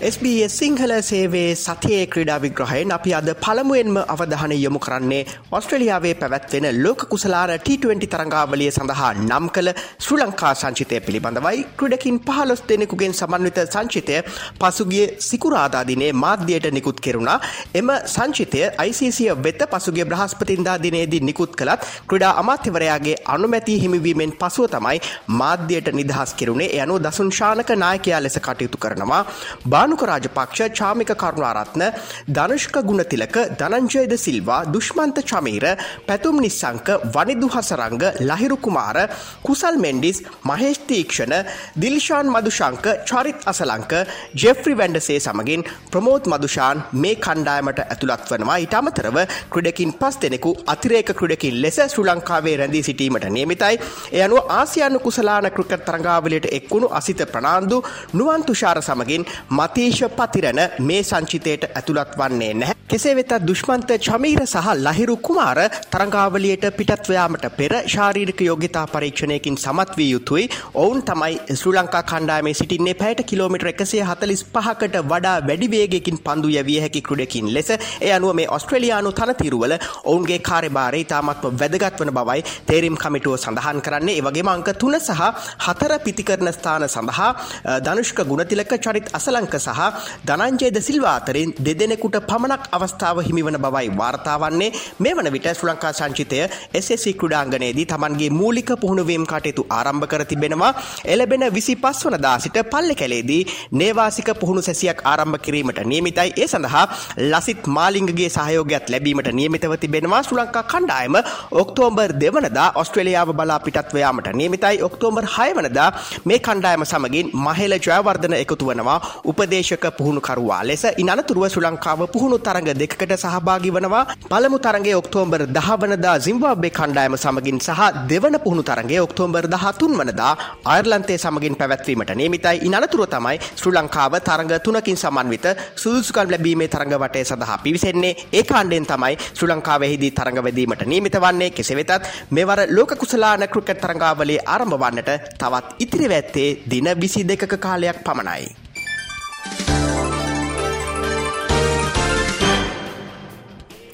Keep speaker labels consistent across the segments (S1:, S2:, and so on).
S1: SBS Sinhala සේවේ සතියේ ක්‍රඩා විග්‍රහයෙන් අපි අද පළමුුවෙන්ම අවධානය යොමු කරන්නේ ඔස්ට්‍රලියාවේ පැවැත්වෙන ලෝක කුසලාන T20 තරංගාවලිය සඳහා නම් කළ ශ්‍ර ලංකා සංචිතය පිළිබඳවයි. ක්‍රඩකින් පහලොස් දෙනෙකුගෙන් සමන්විත සංචිතය පසුගිය සිකුරාදාදිනේ මාධ්‍යයට නිකුත් කෙරුණා. එම සංචිතය ICසිය වෙත පසුගේ බ්‍රහස්පතින්දා දිනේදී නිකුත් කළත් ක්‍රඩා අමාත්‍යවරයාගේ අනුමැති හිමිවීමෙන් පසුව තමයි මාධ්‍යයට නිදහස් කෙරුණේ. යනු දසුන්ශානක නායකයා ලෙස කටයුතු කරනවා. බාන දානුක රාජපක්ෂ චාමික කරුණාරත්න ධනුෂ්ක ගුණතිලක ධනංජයද සිල්වා දුෂ්මන්ත චමීර පැතුම් නිස්සංක වනිදු හසරංග ලහිරු කුමාර කුසල් මෙන්ඩිස් මහේෂ්තීක්ෂණ දිල්ෂාන් මදුශංක චරිත් අසලංක ජෙෆ්‍රි වැන්ඩසේ සමගින් ප්‍රමෝත් මදුෂාන් මේ කණ්ඩායමට ඇතුළත් වනවා. ඉට අමතරව ක්‍රඩකින් පස් දෙනෙකු අතිරේක ක්‍රඩකින් ලෙස ශ්‍ර ලංකාවේ රැඳී සිටීමට නියමිතයි. එයනු ආසියානු කුසලාන ක්‍රිකට් තරංගාවලට එක්වුණු අසිත ප්‍රනාාන්දු නුවන් තුෂාර සමගින් මති සතීෂ පතිරණ මේ සංචිතයට ඇතුළත් වන්නේ නැහැ. කෙසේ වෙතත් දුෂ්මන්ත චමීර සහ ලහිරු කුමාර තරංගාවලියට පිටත්වයාමට පෙර ශාරීරික යෝග්‍යතා පරීක්ෂණයකින් සමත් වී යුතුයි. ඔවුන් තමයි ශ්‍ර ලංකා කණ්ඩාමේ සිටින්නේ පැයට කිලෝමිට එකසේ හතලිස් පහකට වඩා වැඩිවේගෙකින් පන්දු යවිය හැකි කෘඩකින් ලෙස. එය අනුව මේ ඔස්ට්‍රලයානු තනතිරුවල ඔවුන්ගේ කාර්යභාරය තාමත්ම වැදගත්වන බවයි තේරීම් කමිටුව සඳහන් කරන්නේ. ඒවගේ මංක තුන සහ හතර පිතිකරන ස්ථාන සඳහා ධනුෂ්ක ගුණතිලක චරිත් අසලංක සහ සහ ධනංජයද සිල්වා අතරින් දෙදෙනෙකුට පමණක් අවස්ථාව හිමිවන බවයි වාර්තාවන්නේ මේ වන විට ශ්‍ර ලංකා සංචිතය SSC ක්‍රඩාංගනයේදී තමන්ගේ මූලික පුහුණුවීම් කටයුතු ආරම්භ කර තිබෙනවා. එලබෙන විසි පස් වන දාසිට පල්ලෙ කැලේදී නේවාසික පුහුණු සැසියක් ආරම්භ කිරීමට නියමිතයි. ඒ සඳහා ලසිත් මාලිංගගේ සහයෝගයක් ලැබීමට නියමිතව තිබෙනවා. ශ්‍ර ලංකා කණ්ඩායම ඔක්තෝම්බර් දෙවනදා ඔස්ට්‍රලියාව බලා පිටත්වයාමට නියමිතයි. ඔක්තෝම්බර් හයවනදා මේ කණ්ඩායම සමගින් මහෙල ජයවර්ධන එකතු වනවා. උපදේ දේශක පුහුණුකරුවා ලෙස ඉනතුරුව ශ්‍ර ලංකාව පුහුණු තරඟ දෙකට සහභාගි වනවා. පළමු තරගේ ඔක්තෝම්බර් දහවනදා සිම්බාබ්බේ කණ්ඩායම සමගින් සහ දෙවන පුහුණු තරගේ ඔක්තෝම්බර් දහතුන් වනදා අයර්ලන්තේ සමගින් පැවැත්වීමට නේමිතයි ඉනතුරුව තමයි ශ්‍ර ලංකාව තරඟ තුනකින් සමන්විත සුදුසුකම් ලැබීමේ තරඟ වටේ සඳහා පිවිසෙන්නේ. ඒ කාණ්ඩෙන් තමයි ශ්‍ර ලංකාවෙහිදී තරඟ වැදීමට නීමිත වන්නේ කෙසේ වෙතත් මෙවර ලෝක කුසලාන ක්‍රිකට් තරඟාවලේ ආරම්භ වන්නට තවත් ඉතිරිව ඇත්තේ දින විසි දෙකක කාලයක් පමණයි.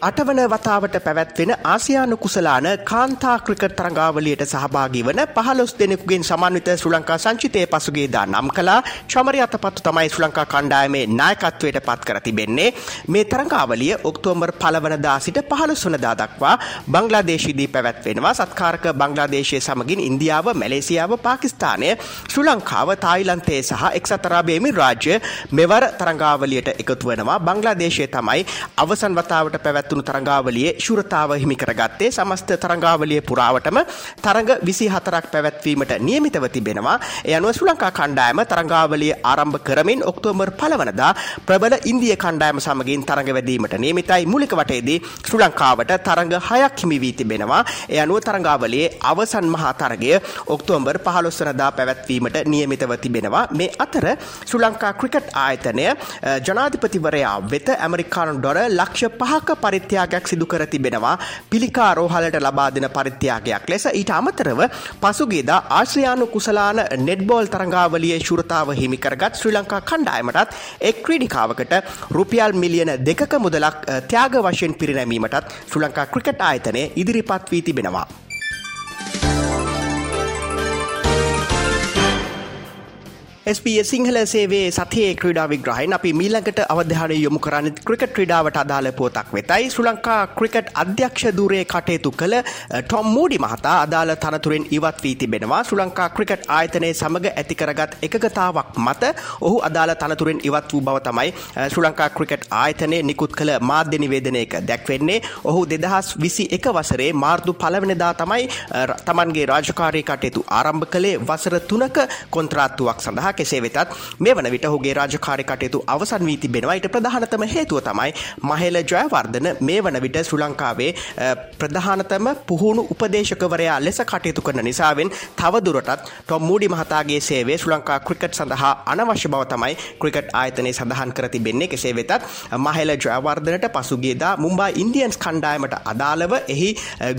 S1: අටවන වතාවට පැවැත්වෙන ආසියානු කුසලාන කාන්තා ක්‍රිකට් තරඟාවලියට සහභාගී වන පහලොස් දෙනෙකුගෙන් සමන්විත ශ්‍ර ලංකා සංචිතය පසුගේදා නම් කලා චමරි අතපත්තු තමයි ශ්‍ර ලංකා කණ්ඩායමේ නායකත්වයට පත් කර තිබෙන්නේ. මේ තරඟාවලිය ඔක්තෝම්බර් පලවනදා සිට පහළොස් වනදා දක්වා බංගලාදේශීදී පැවැත්වෙනවා. සත්කාරක බංගලාදේශය සමගින් ඉන්දියාව මැලේසියාව පාකිස්තානය ශ්‍ර ලංකාව තායිලන්තේ සහ එක්සතරාබේමි රාජ්‍ය මෙවර තරඟාවලියට එකතු වනවා. බංගලාදේශය තමයි අවසන් වතාවට පැවැත්වුණු පවත්වුණු තරංගාවලියේ ශුරතාව හිමි කරගත්තේ සමස්ත තරංගාවලිය පුරාවටම තරඟ විසි හතරක් පැවැත්වීමට නියමිතව තිබෙනවා. එය අනුව ශ්‍ර ලංකා කණ්ඩායම තරංගාවලිය ආරම්භ කරමින් ඔක්තෝබර් පලවනදා ප්‍රබල ඉන්දිය කණ්ඩායම සමගින් තරඟ වැදීමට නියමිතයි. මුලික වටේදී ශ්‍ර ලංකාවට තරඟ හයක් හිමි වී තිබෙනවා. එය අනුව තරංගාවලියේ අවසන් මහා තරගය ඔක්තෝම්බර් පහළොස්සනදා පැවැත්වීමට නියමිතව තිබෙනවා. මේ අතර ශ්‍ර ලංකා ක්‍රිකට් ආයතනය ජනාධිපතිවරයා වෙත ඇමරිකානු ඩොර ලක්ෂ පහක පරිත් පරිත්‍යාගයක් සිදු කර තිබෙනවා පිළිකා රෝහලට ලබා දෙන පරිත්‍යාගයක් ලෙස ඊට අමතරව පසුගේදා ආශ්‍රයානු කුසලාන නෙට්බෝල් තරංගාවලියේ ශුරතාව හිමිකරගත් ශ්‍රී ලංකා කණ්ඩායමටත් එක් ක්‍රීඩිකාවකට රුපියල් මිලියන දෙකක මුදලක් ත්‍යාග වශයෙන් පිරිනැමීමටත් ශ්‍රී ලංකා ක්‍රිකට් ආයතනය ඉදිරිපත් වී තිබෙනවා. SBS සිංහල සේවේ සතියේ ක්‍රීඩා විග්‍රහයෙන් අපි මීළඟට අවධානය යොමු කරන්න ක්‍රිකට් ක්‍රීඩාවට අදාළ පොතක් වෙතයි. ශ්‍ර ලංකා ක්‍රිකට් අධ්‍යක්ෂ දුරේ කටයුතු කළ ටොම් මූඩි මහතා අදාළ තනතුරෙන් ඉවත් වී තිබෙනවා. ශ්‍ර ලංකා ක්‍රිකට් ආයතනය සමඟ ඇතිකරගත් එකගතාවක් මත ඔහු අදාළ තනතුරෙන් ඉවත් වූ බව තමයි ශ්‍ර ලංකා ක්‍රිකට් ආයතනය නිකුත් කළ මාධ්‍ය නිවේදනයක දැක්වෙන්නේ. ඔහු දෙදහස් විසි එක වසරේ මාර්දු පලවෙනදා තමයි තමන්ගේ රාජකාරය කටයුතු ආරම්භ කළේ වසර තුනක කොන්ත්‍රාත්තුවක් සඳහා කෙසේ වෙතත් මේ වන විට ඔහුගේ රාජකාරි කටයුතු අවසන් වී තිබෙනවා. ඊට ප්‍රධානතම හේතුව තමයි මහේල ජයවර්ධන. මේ වන විට ශ්‍රී ලංකාවේ ප්‍රධානතම පුහුණු උපදේශකවරයා ලෙස කටයුතු කරන නිසාවෙන් තවදුරටත් ටොම් මූඩි මහතාගේ සේවේ ශ්‍රී ලංකා ක්‍රිකට් සඳහා අනවශ්‍ය බව තමයි ක්‍රිකට් ආයතනය සඳහන් කර තිබෙන්නේ. කෙසේ වෙතත් මහේල ජයවර්ධනට පසුගියදා මුම්බා ඉන්දියන්ස් කණ්ඩායමට අදාළව එහි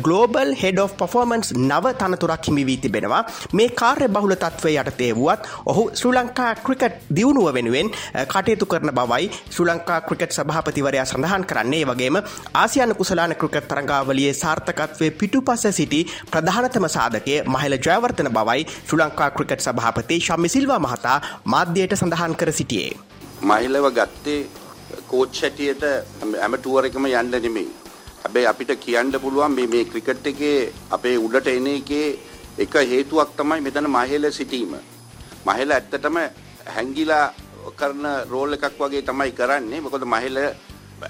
S1: ගලෝබල් හෙඩ of පෆෝමන්ස් නව තනතුරක් හිමි වී තිබෙනවා. මේ කාර්ය බහුල තත්වය යටතේ වුවත් ඔහු ශ්‍රී ලංකා ක්‍රිකට් දියුණුව වෙනුවෙන් කටයුතු කරන බවයි ශ්‍රී ලංකා ක්‍රිකට් සභාපතිවරයා සඳහන් කරන්නේ වගේම ආසියන කුසලාන ක්‍රිකට් තරංගාවලියේ සාර්ථකත්වය පිටුපස සිටි ප්‍රධානතම සාධකය මහිල ජයවර්තන බවයි ශ්‍රී ලංකා ක්‍රිකට් සභාපති ශම්මිසිල්වා මහතා මාධ්‍යයට සඳහන් කර සිටියේ.
S2: මහිලව ගත්තේ කෝච් හැටියට ඇමටුවර එකම යන්න නෙමෙයි. හැබැයි අපිට කියන්න පුළුවන් මේ මේ ක්‍රිකට් එකේ අපේ උඩට එන එකේ එක හේතුවක් තමයි මෙතන මහේල සිටීම. මහේල ඇත්තටම හැංගිලා කරන රෝල් එකක් වගේ තමයි කරන්නේ. මොකද මහේල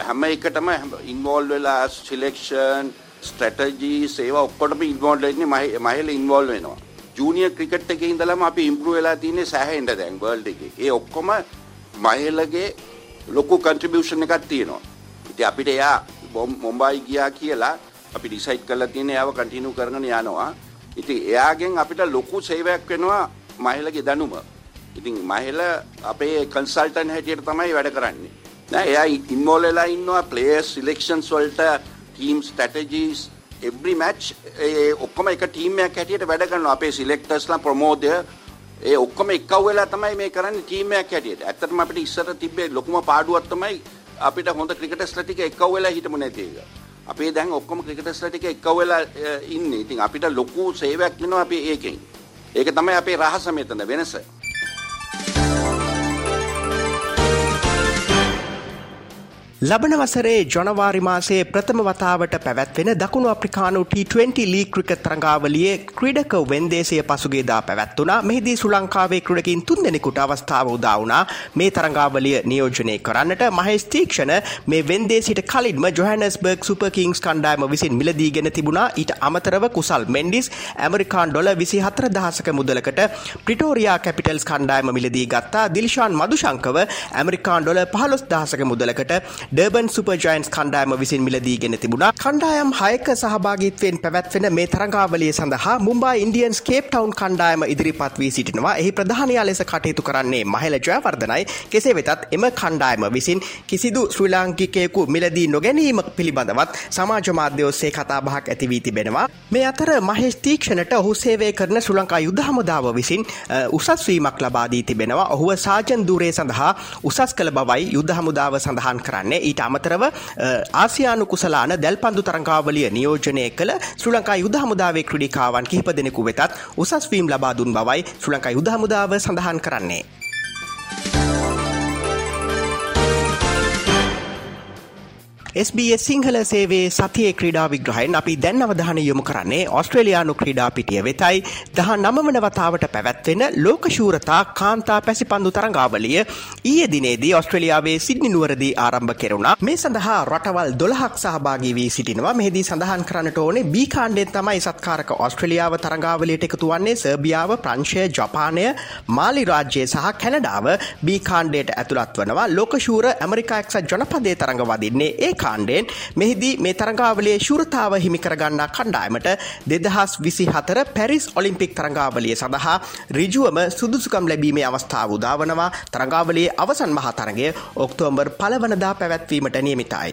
S2: හැම එකටම ඉන්වෝල්ව් වෙලා සිලෙක්ෂන් ස්ට්‍රැටජිස් ඒවා ඔක්කොටම ඉන්වෝල්ව් වෙන්නේ මහේල ඉන්වෝල්ව් වෙනවා. ජූනියර් ක්‍රිකට් එකේ ඉඳලම අපි ඉම්ප්‍රූව් වෙලා තියෙන්නේ සෑහෙන්න දැන් වර්ල්ඩ් එකේ. ඒ ඔක්කොම මහේලගේ ලොකු කන්ට්‍රිබියුෂන් එකක් තියෙනවා. ඉතින් අපිට එයා මොම්බයි ගියා කියලා අපි ඩිසයිඩ් කරලා තියෙන එයාව කන්ටිනියු කරගෙන යනවා. ඉතින් එයාගෙන් අපිට ලොකු සේවයක් වෙනවා මහේලගේ දැනුම. ඉතින් මහේල අපේ කන්සල්ටන්ට් හැටියට තමයි වැඩ කරන්නේ. නෑ එයා ඉන්වෝල් වෙලා ඉන්නවා ප්ලේයර්ස් සිලෙක්ෂන්ස් වලට ටීම් ස්ට්‍රැටජිස් එවරි මැච් ඒ ඔක්කොම එක ටීම් එකක් හැටියට වැඩ කරනවා. අපේ සිලෙක්ටර්ස්ලා ප්‍රමෝදය ඒ ඔක්කොම එක්කව වෙලා තමයි මේ කරන්නේ ටීම් එකක් හැටියට. ඇත්තටම අපිට ඉස්සර තිබ්බේ ලොකුම පාඩුවක් තමයි අපිට හොඳ ක්‍රිකටර්ස්ලා ටික එක්කව වෙලා හිටමු නැති එක. අපේ දැන් ඔක්කොම ක්‍රිකටර්ස්ලා ටික එක්කව වෙලා ඉන්නේ. ඉතින් අපිට ලොකු සේවයක් වෙනවා අපි ඒකෙන්. ඒක තමයි අපේ රහස මෙතන වෙනස.
S1: ලබන වසරේ ජනවාරි මාසයේ ප්‍රථම වතාවට පැවැත්වෙන දකුණු අප්‍රිකානු T20 ලී ක්‍රිකට් තරඟාවලියේ ක්‍රීඩක වෙන්දේසය පසුගේදා පැවැත්වුණා. මෙහිදී ශ්‍රී ලංකාවේ ක්‍රීඩකින් තුන්දෙනෙකුට අවස්ථාව උදා වුණා. මේ තරඟාවලිය නියෝජනය කරන්නට මහේෂ් තීක්ෂණ මේ වෙන්දේසිට කලින්ම ජොහැනස්බර්ග් සුපර් කිංස් කණ්ඩායම විසින් මිලදීගෙන තිබුණා. ඊට අමතරව කුසල් මෙන්ඩිස් ඇමරිකාන් ඩොලර් 24000ක මුදලකට ප්‍රිටෝරියා කැපිටල්ස් කණ්ඩායම මිලදී ගත්තා. දිල්ෂාන් මදුශංකව ඇමරිකාන් ඩොලර් 15000ක මුදලකට ඩර්බන් සුපර්ජයින්ස් කණ්ඩායම විසින් මිලදීගෙන තිබුණා. කණ්ඩායම් හයක සහභාගිත්වයෙන් පැවැත්වෙන මේ තරඟාවලිය සඳහා මුම්බා ඉන්දියන්ස් කේප් ටවුන් කණ්ඩායම ඉදිරිපත් වී සිටිනවා. එහි ප්‍රධානයා ලෙස කටයුතු කරන්නේ මහල ජයවර්ධනයි. කෙසේ වෙතත් එම කණ්ඩායම විසින් කිසිදු ශ්‍රී ලාංකිකයෙකු මිලදී නොගැනීම පිළිබඳවත් සමාජ මාධ්‍ය ඔස්සේ කතාබහක් ඇති වී තිබෙනවා. මේ අතර මහේෂ් තීක්ෂණට ඔහු සේවය කරන ශ්‍රී ලංකා යුද හමුදාව විසින් උසස් වීමක් ලබා දී තිබෙනවා. ඔහුව සාජන් ධූරය සඳහා උසස් කළ බවයි යුද හමුදාව සඳහන් කරන්නේ. කරන්නේ ඊට අමතරව ආසියානු කුසලාන දැල්පන්දු තරංගාවලිය නියෝජනය කළ ශ්‍රී ලංකා යුද හමුදාවේ ක්‍රඩිකාවන් කිහිප දෙනෙකු වෙතත් උසස් වීම් ලබා දුන් බවයි ශ්‍රී ලංකා යුද හමුදාව සඳහන් කරන්නේ. SBS සිංහල සේවේ සතියේ ක්‍රීඩා විග්‍රහයෙන් අපි දැන් අවධානය යොමු කරන්නේ ඔස්ට්‍රේලියානු ක්‍රීඩා පිටිය වෙතයි. දහ නමවන වතාවට පැවැත්වෙන ලෝකශූරතා කාන්තා පැසිපන්දු තරංගාවලිය ඊය දිනේදී ඔස්ට්‍රලියාවේ සිද්නි නුවරදී ආරම්භ කෙරුණා. මේ සඳහා රටවල් දොළහක් සහභාගී වී සිටිනවා. මෙහිදී සඳහන් කරන්නට ඕනේ බී කාණ්ඩෙන් තමයි සත්කාරක ඔස්ට්‍රලියාව තරංගාවලියට එකතු වන්නේ. සර්බියාව ප්‍රංශය ජපානය මාලි රාජ්‍යය සහ කැනඩාව බී කාණ්ඩයට ඇතුළත් වනවා. ලෝකශූර ඇමරිකා එක්සත් ජනපදය තරඟ වදින්නේ ඒ කාණ්ඩයෙන්. මෙහිදී මේ තරඟාවලියේ ශුරතාව හිමිකරගන්නා කණ්ඩායමට දෙදහස් විසි හතර පැරිස් ඔලිම්පික් තරඟාවලිය සඳහා රිජුවම සුදුසුකම් ලැබීමේ අවස්ථාව උදාවනවා. තරඟාවලියේ අවසන් මහා තරගය ඔක්තෝම්බර් පලවනදා පැවැත්වීමට නියමිතයි.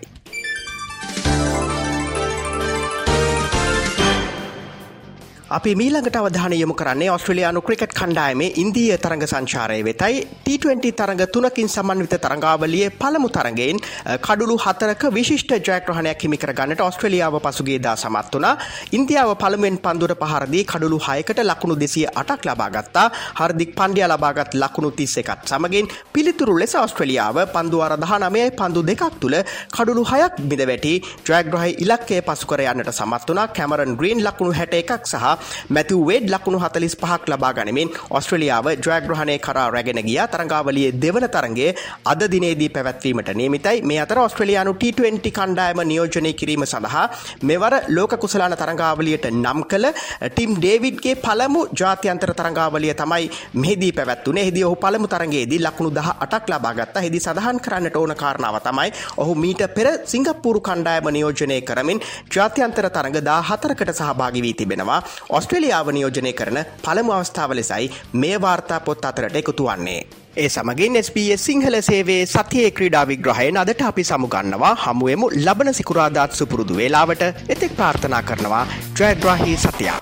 S1: අපි මීළඟට අවධානය යොමු කරන්නේ ඔස්ට්‍රලයානු ක්‍රිකට් කණ්ඩායමේ ඉන්දිය තරඟ සංචාරය වෙතයි. T20 තරඟ තුනකින් සමන්විත තරඟාවලියේ පළමු තරගෙන් කඩුළු හතරක විශිෂ්ට ජයග්‍රහණයක් හිමිකර ගන්නට ඔස්ට්‍රලියාව පසුගේදා සමත් වුණා. ඉන්දියාව පළමුවෙන් පන්දුර පහරදී කඩුළු හයකට ලකුණු දෙසිය අටක් ලබාගත්තා හර්දික් පන්ඩිය ලබාගත් ලකුණු තිස්ස එකත් සමගින් පිළිතුරු ලෙස ඔස්ට්‍රලියාව පන්දුවර දහනමයයි පන්දු දෙකක් තුළ කඩුළු හයක් බිඳ වැටි ජයග්‍රහයි ඉලක්කය පසුකර යන්නට සමත් වනා කැමරන් ග්‍රීන් ලකුණු හැට එකක් සහ මැතු වේඩ් ලකුණු හතලිස් පහක් ලබා ගනිමින් ඔස්ට්‍රලියාව ජයග්‍රහණය කරා රැගෙන ගිය. තරංගාවලියේ දෙවන තරගේ අද දිනේදී පැවැත්වීමට නියමිතයි. මේ අතර ඔස්ට්‍රලයානු T20 කණ්ඩායම නියෝජනය කිරීම සඳහා මෙවර ලෝක කුසලාන තරංගාවලියට නම් කළ ටිම් ඩේවිඩ්ගේ පළමු ජාත්‍යන්තර තරංගාවලිය තමයි මෙහිදී පැවැත්වනේ හිදි ඔහු පළමු තරගේදී ලකුණු දහ අටක් ලබාගත්ත හිදි සඳහන් කරන්නට ඕන කාරණාව තමයි ඔහු මීට පෙර සිංගප්පූරු කණ්ඩායම නියෝජනය කරමින් ජාත්‍යන්තර තරඟ දා හතරකට සහභාගි වී තිබෙනවා. ඔස්ට්‍රලියාව නියෝජනය කරන පළමු අවස්ථාව ලෙසයි මේ වාර්තා පොත් අතරට එකතු වන්නේ. ඒ සමගින් SBS සිංහල සේවේ සතියේ ක්‍රීඩා විග්‍රහයෙන් අදට අපි සමුගන්නවා හමුවමු ලබන සිකුරාදාත් සුපුරුදු වේලාවට එතෙක් ප්‍රාර්ථනා කරනවා ජයග්‍රාහි සතියා.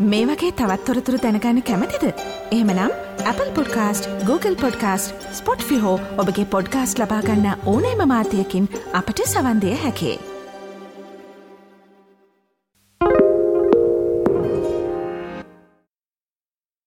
S3: මේ වගේ තවත්තොරතුරු දැනගන්න කැමතිද. එහෙමනම් Apple podcast Google podcast Spotify ඔබගේ පොඩ්කාස්ට ලබාගන්න ඕනෑම මාතයකින් අපට සවන්දය හැකේ.